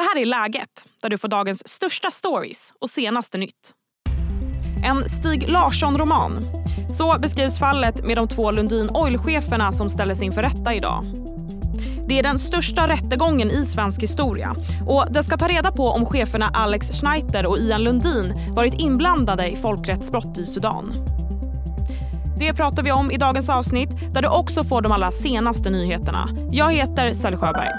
Det här är Läget, där du får dagens största stories och senaste nytt. En Stig Larsson-roman. Så beskrivs fallet med de två Lundin Oil-cheferna som ställdes inför rätta idag. Det är den största rättegången i svensk historia och den ska ta reda på om cheferna Alex Schneiter och Ian Lundin varit inblandade i folkrättsbrott i Sudan. Det pratar vi om i dagens avsnitt där du också får de allra senaste nyheterna. Jag heter Sally Sjöberg.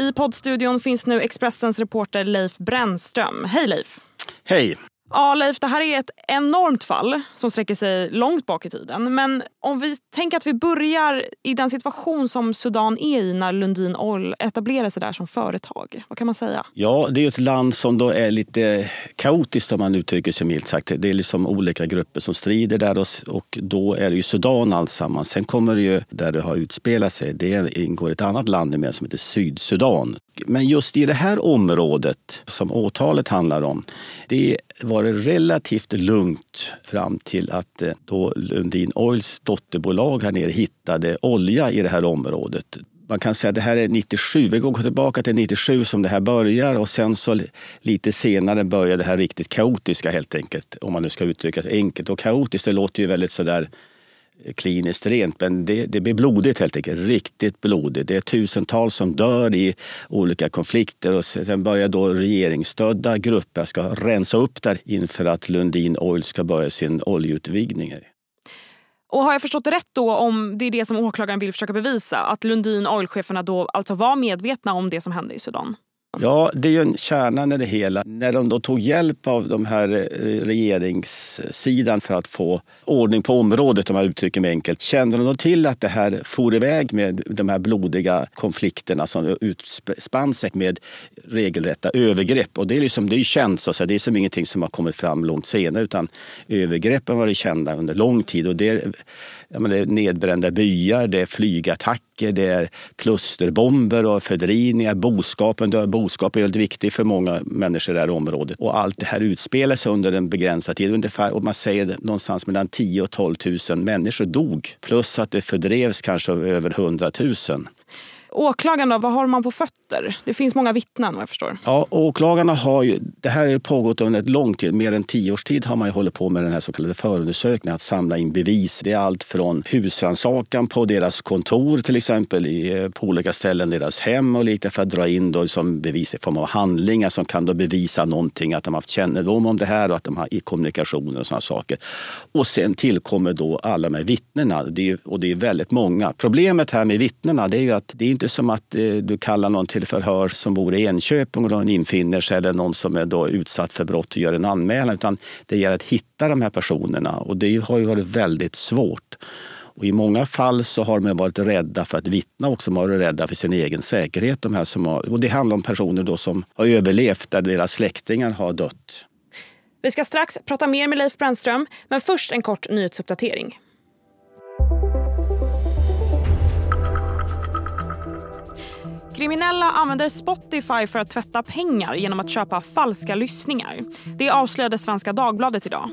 I poddstudion finns nu Expressens reporter Leif Brännström. Hej Leif! Hej! Ja, Leif, det här är ett enormt fall som sträcker sig långt bak i tiden. Men om vi tänker att vi börjar i den situation som Sudan är i när Lundin Oil etablerar sig där som företag. Vad kan man säga? Ja, det är ett land som då är lite kaotiskt om man uttrycker sig milt sagt. Det är liksom olika grupper som strider där och då är det ju Sudan alltsammans. Sen kommer det ju där det har utspelat sig, det ingår ett annat land med som heter Sydsudan. Men just i det här området som åtalet handlar om, det var det relativt lugnt fram till att eh, då Lundin Oils dotterbolag här nere hittade olja i det här området. Man kan säga att det här är 97. Vi går tillbaka till 97 som det här börjar och sen så lite senare börjar det här riktigt kaotiska helt enkelt. Om man nu ska uttrycka det enkelt. Och kaotiskt det låter ju väldigt sådär kliniskt rent, men det, det blir blodigt helt enkelt. Riktigt blodigt. Det är tusentals som dör i olika konflikter och sen börjar då regeringsstödda grupper ska rensa upp där inför att Lundin Oil ska börja sin oljeutvinning. Och har jag förstått det rätt då om det är det som åklagaren vill försöka bevisa? Att Lundin Oil-cheferna då alltså var medvetna om det som hände i Sudan? Ja, det är ju en kärnan i det hela. När de då tog hjälp av de här eh, regeringssidan för att få ordning på området, om jag uttrycker mig enkelt, kände de då till att det här for iväg med de här blodiga konflikterna som utspann sig med regelrätta övergrepp. Och det är, liksom, det är ju känt, så att säga. det är som ingenting som har kommit fram långt senare, utan övergreppen var kända under lång tid. Och det det är nedbrända byar, det är flygattacker, det är klusterbomber och fördrivningar. Boskapen, boskap är väldigt viktig för många människor i det här området. Och allt det här utspelar sig under en begränsad tid. Ungefär, och man säger någonstans mellan 10 och 12 000 människor dog. Plus att det fördrevs kanske över 100 000. Åklagarna, vad har man på fötter? Det finns många vittnen vad jag förstår. Ja, åklagarna har ju, det här har pågått under ett lång tid, mer än tio års tid har man ju hållit på med den här så kallade förundersökningen, att samla in bevis. Det är allt från husrannsakan på deras kontor till exempel, i, eh, på olika ställen, deras hem och lite för att dra in då som bevis i form av handlingar som kan då bevisa någonting, att de har haft kännedom om det här och att de har i kommunikationer och sådana saker. Och sen tillkommer då alla de här vittnena, det är, och det är väldigt många. Problemet här med vittnena det är ju att det är inte som att eh, du kallar någon till förhör som bor i Enköping och någon infinner sig eller någon som är då utsatt för brott och gör en anmälan. Utan det gäller att hitta de här personerna och det har ju varit väldigt svårt. Och I många fall så har de varit rädda för att vittna också. De har varit rädda för sin egen säkerhet. De här som har, och det handlar om personer då som har överlevt där deras släktingar har dött. Vi ska strax prata mer med Leif Brännström, men först en kort nyhetsuppdatering. Kriminella använder Spotify för att tvätta pengar genom att köpa falska lyssningar. Det avslöjade Svenska Dagbladet idag.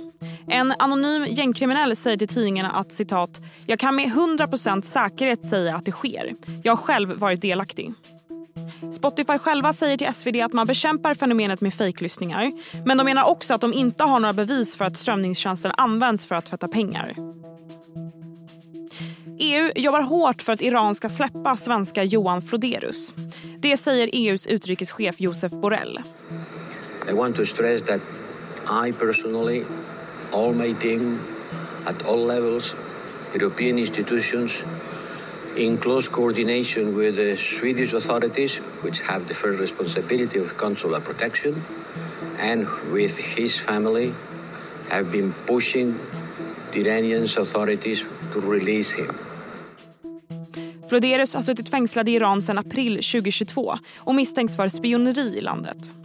En anonym gängkriminell säger till tidningarna att citat, “Jag kan med 100% säkerhet säga att det sker. Jag har själv varit delaktig.” Spotify själva säger till SvD att man bekämpar fenomenet med fejklyssningar men de menar också att de inte har några bevis för att strömningstjänsten används för att tvätta pengar. EU jobbar hårt för att Iran ska släppa svenska Johan Floderus. Det säger EUs utrikeschef Josef Borrell. I want to stress that I personally, all my team, at all levels, European institutions, in close coordination with the Swedish authorities, which have the first responsibility of consular protection, and with his family, have been pushing the Iranian authorities to release him. Floderus har suttit fängslad i Iran sedan april 2022 och misstänks för spioneri i landet.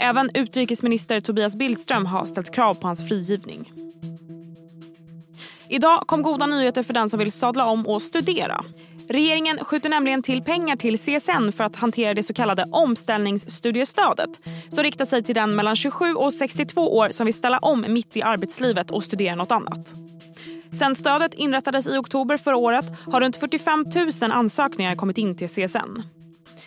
Även utrikesminister Tobias Billström har ställt krav på hans frigivning. Idag kom goda nyheter för den som vill sadla om och studera. Regeringen skjuter nämligen till pengar till CSN för att hantera det så kallade omställningsstudiestödet som riktar sig till den mellan 27 och 62 år som vill ställa om mitt i arbetslivet och studera något annat. Sen stödet inrättades i oktober förra året har runt 45 000 ansökningar kommit in till CSN.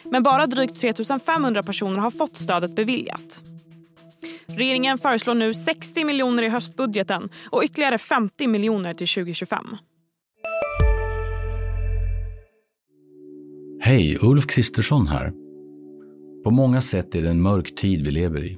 Men bara drygt 3 500 personer har fått stödet beviljat. Regeringen föreslår nu 60 miljoner i höstbudgeten och ytterligare 50 miljoner till 2025. Hej, Ulf Kristersson här. På många sätt är det en mörk tid vi lever i.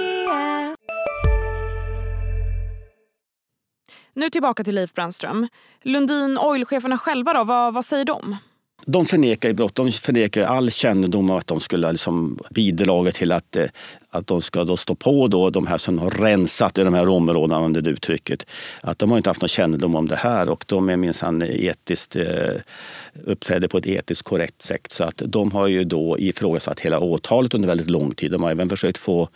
Nu tillbaka till Leif Brandström. Lundin Oil-cheferna själva då, vad, vad säger de? De förnekar ju brott. De förnekar all kännedom om att de skulle liksom bidragit till att, eh, att de ska då stå på då, de här som har rensat i de här områdena under det uttrycket. Att de har inte haft någon kännedom om det här och de är minsann etiskt eh, uppträder på ett etiskt korrekt sätt. Så att de har ju då ifrågasatt hela åtalet under väldigt lång tid. De har även försökt få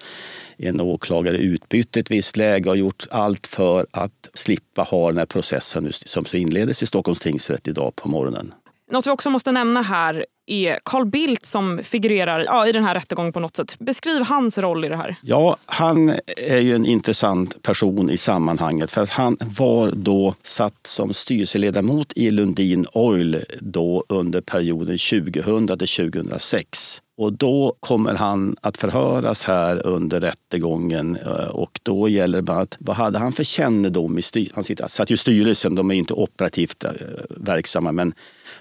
en åklagare utbytt ett visst läge och gjort allt för att slippa ha den här processen som inleddes i Stockholms tingsrätt idag på morgonen. Något vi också måste nämna här är Carl Bildt som figurerar ja, i den här rättegången på något sätt. Beskriv hans roll i det här. Ja, han är ju en intressant person i sammanhanget för att han var då satt som styrelseledamot i Lundin Oil då under perioden 2000 till 2006. Och då kommer han att förhöras här under rättegången eh, och då gäller det bara att vad hade han för kännedom i styrelsen? Han satt ju i styrelsen, de är inte operativt eh, verksamma men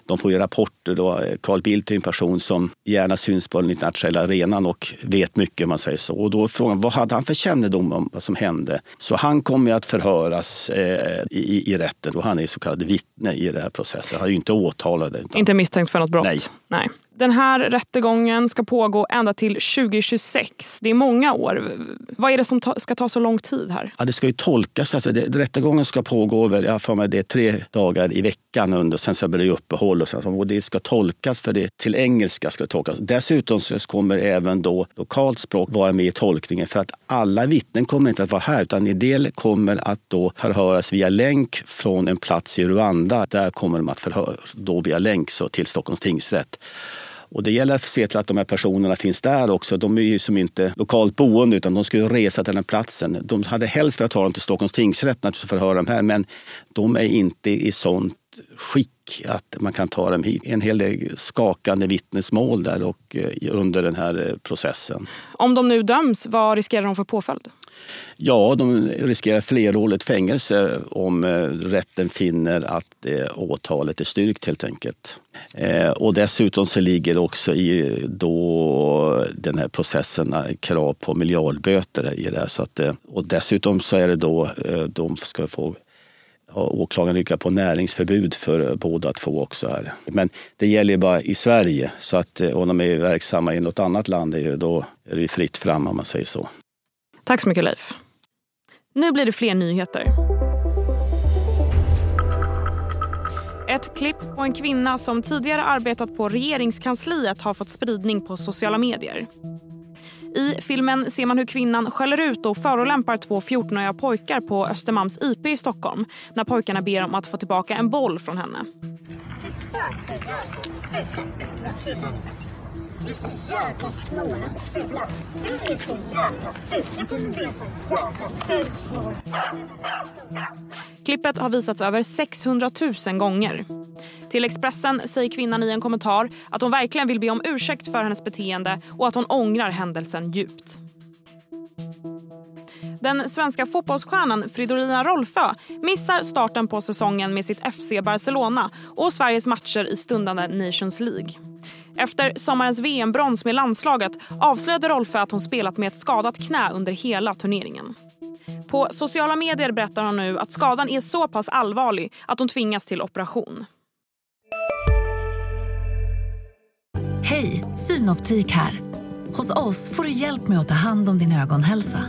de får ju rapporter. Då. Carl Bildt är en person som gärna syns på den internationella arenan och vet mycket om man säger så. Och då är frågan, vad hade han för kännedom om vad som hände? Så han kommer att förhöras eh, i, i rätten och han är så kallad vittne i den här processen. Han är ju inte åtalad. Utan... Inte misstänkt för något brott? Nej. Nej. Den här rättegången ska pågå ända till 2026. Det är många år. Vad är det som ta, ska ta så lång tid här? Ja, det ska ju tolkas. Alltså det, rättegången ska pågå jag för mig det är tre dagar i veckan. Under, sen blir det uppehåll och, sen, och det ska tolkas för det till engelska. ska det tolkas. Dessutom så kommer även då lokalt språk vara med i tolkningen för att alla vittnen kommer inte att vara här utan en del kommer att då förhöras via länk från en plats i Rwanda. Där kommer de att förhöras då via länk så till Stockholms tingsrätt. Och det gäller att se till att de här personerna finns där också. De är ju som inte lokalt boende utan de ska ju resa till den platsen. De hade helst velat ta dem till Stockholms tingsrätt för att förhöra dem här men de är inte i sånt skick att man kan ta dem hit. En hel del skakande vittnesmål där och eh, under den här eh, processen. Om de nu döms, vad riskerar de för påföljd? Ja, de riskerar flerårigt fängelse om eh, rätten finner att eh, åtalet är styrkt helt enkelt. Eh, och dessutom så ligger också i då den här processen krav på miljardböter i det. Så att, och dessutom så är det då de ska få åklagaren yrkar på näringsförbud för båda två också. Här. Men det gäller ju bara i Sverige. Så att om de är verksamma i något annat land då är det fritt fram om man säger så. Tack så mycket Leif. Nu blir det fler nyheter. Ett klipp på en kvinna som tidigare arbetat på regeringskansliet har fått spridning på sociala medier. I filmen ser man hur kvinnan skäller ut och förolämpar två 14-åriga pojkar på Östermalms IP i Stockholm när pojkarna ber om att få tillbaka en boll från henne. Du är så jävla snål och fula. Du är så jävla ful. Du är så jävla ful snål. Klippet har visats över 600 000 gånger. Till Expressen säger kvinnan i en kommentar att hon verkligen vill be om ursäkt för hennes beteende och att hon ångrar händelsen djupt. Den svenska fotbollsstjärnan Fridolina Rolfö missar starten på säsongen med sitt FC Barcelona och Sveriges matcher i stundande Nations League. Efter sommarens VM-brons med landslaget avslöjade Rolfö att hon spelat med ett skadat knä under hela turneringen. På sociala medier berättar hon nu att skadan är så pass allvarlig att hon tvingas till operation. Hej, Synoptik här. Hos oss får du hjälp med att ta hand om din ögonhälsa.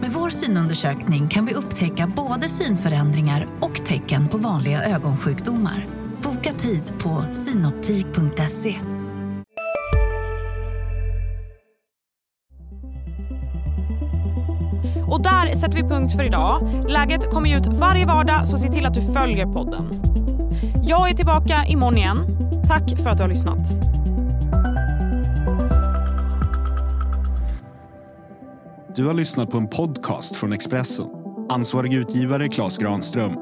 Med vår synundersökning kan vi upptäcka både synförändringar och tecken på vanliga ögonsjukdomar. Boka tid på synoptik.se. Och där sätter vi punkt för idag. Läget kommer ut varje vardag så se till att du följer podden. Jag är tillbaka imorgon igen. Tack för att du har lyssnat. Du har lyssnat på en podcast från Expressen. Ansvarig utgivare Klas Granström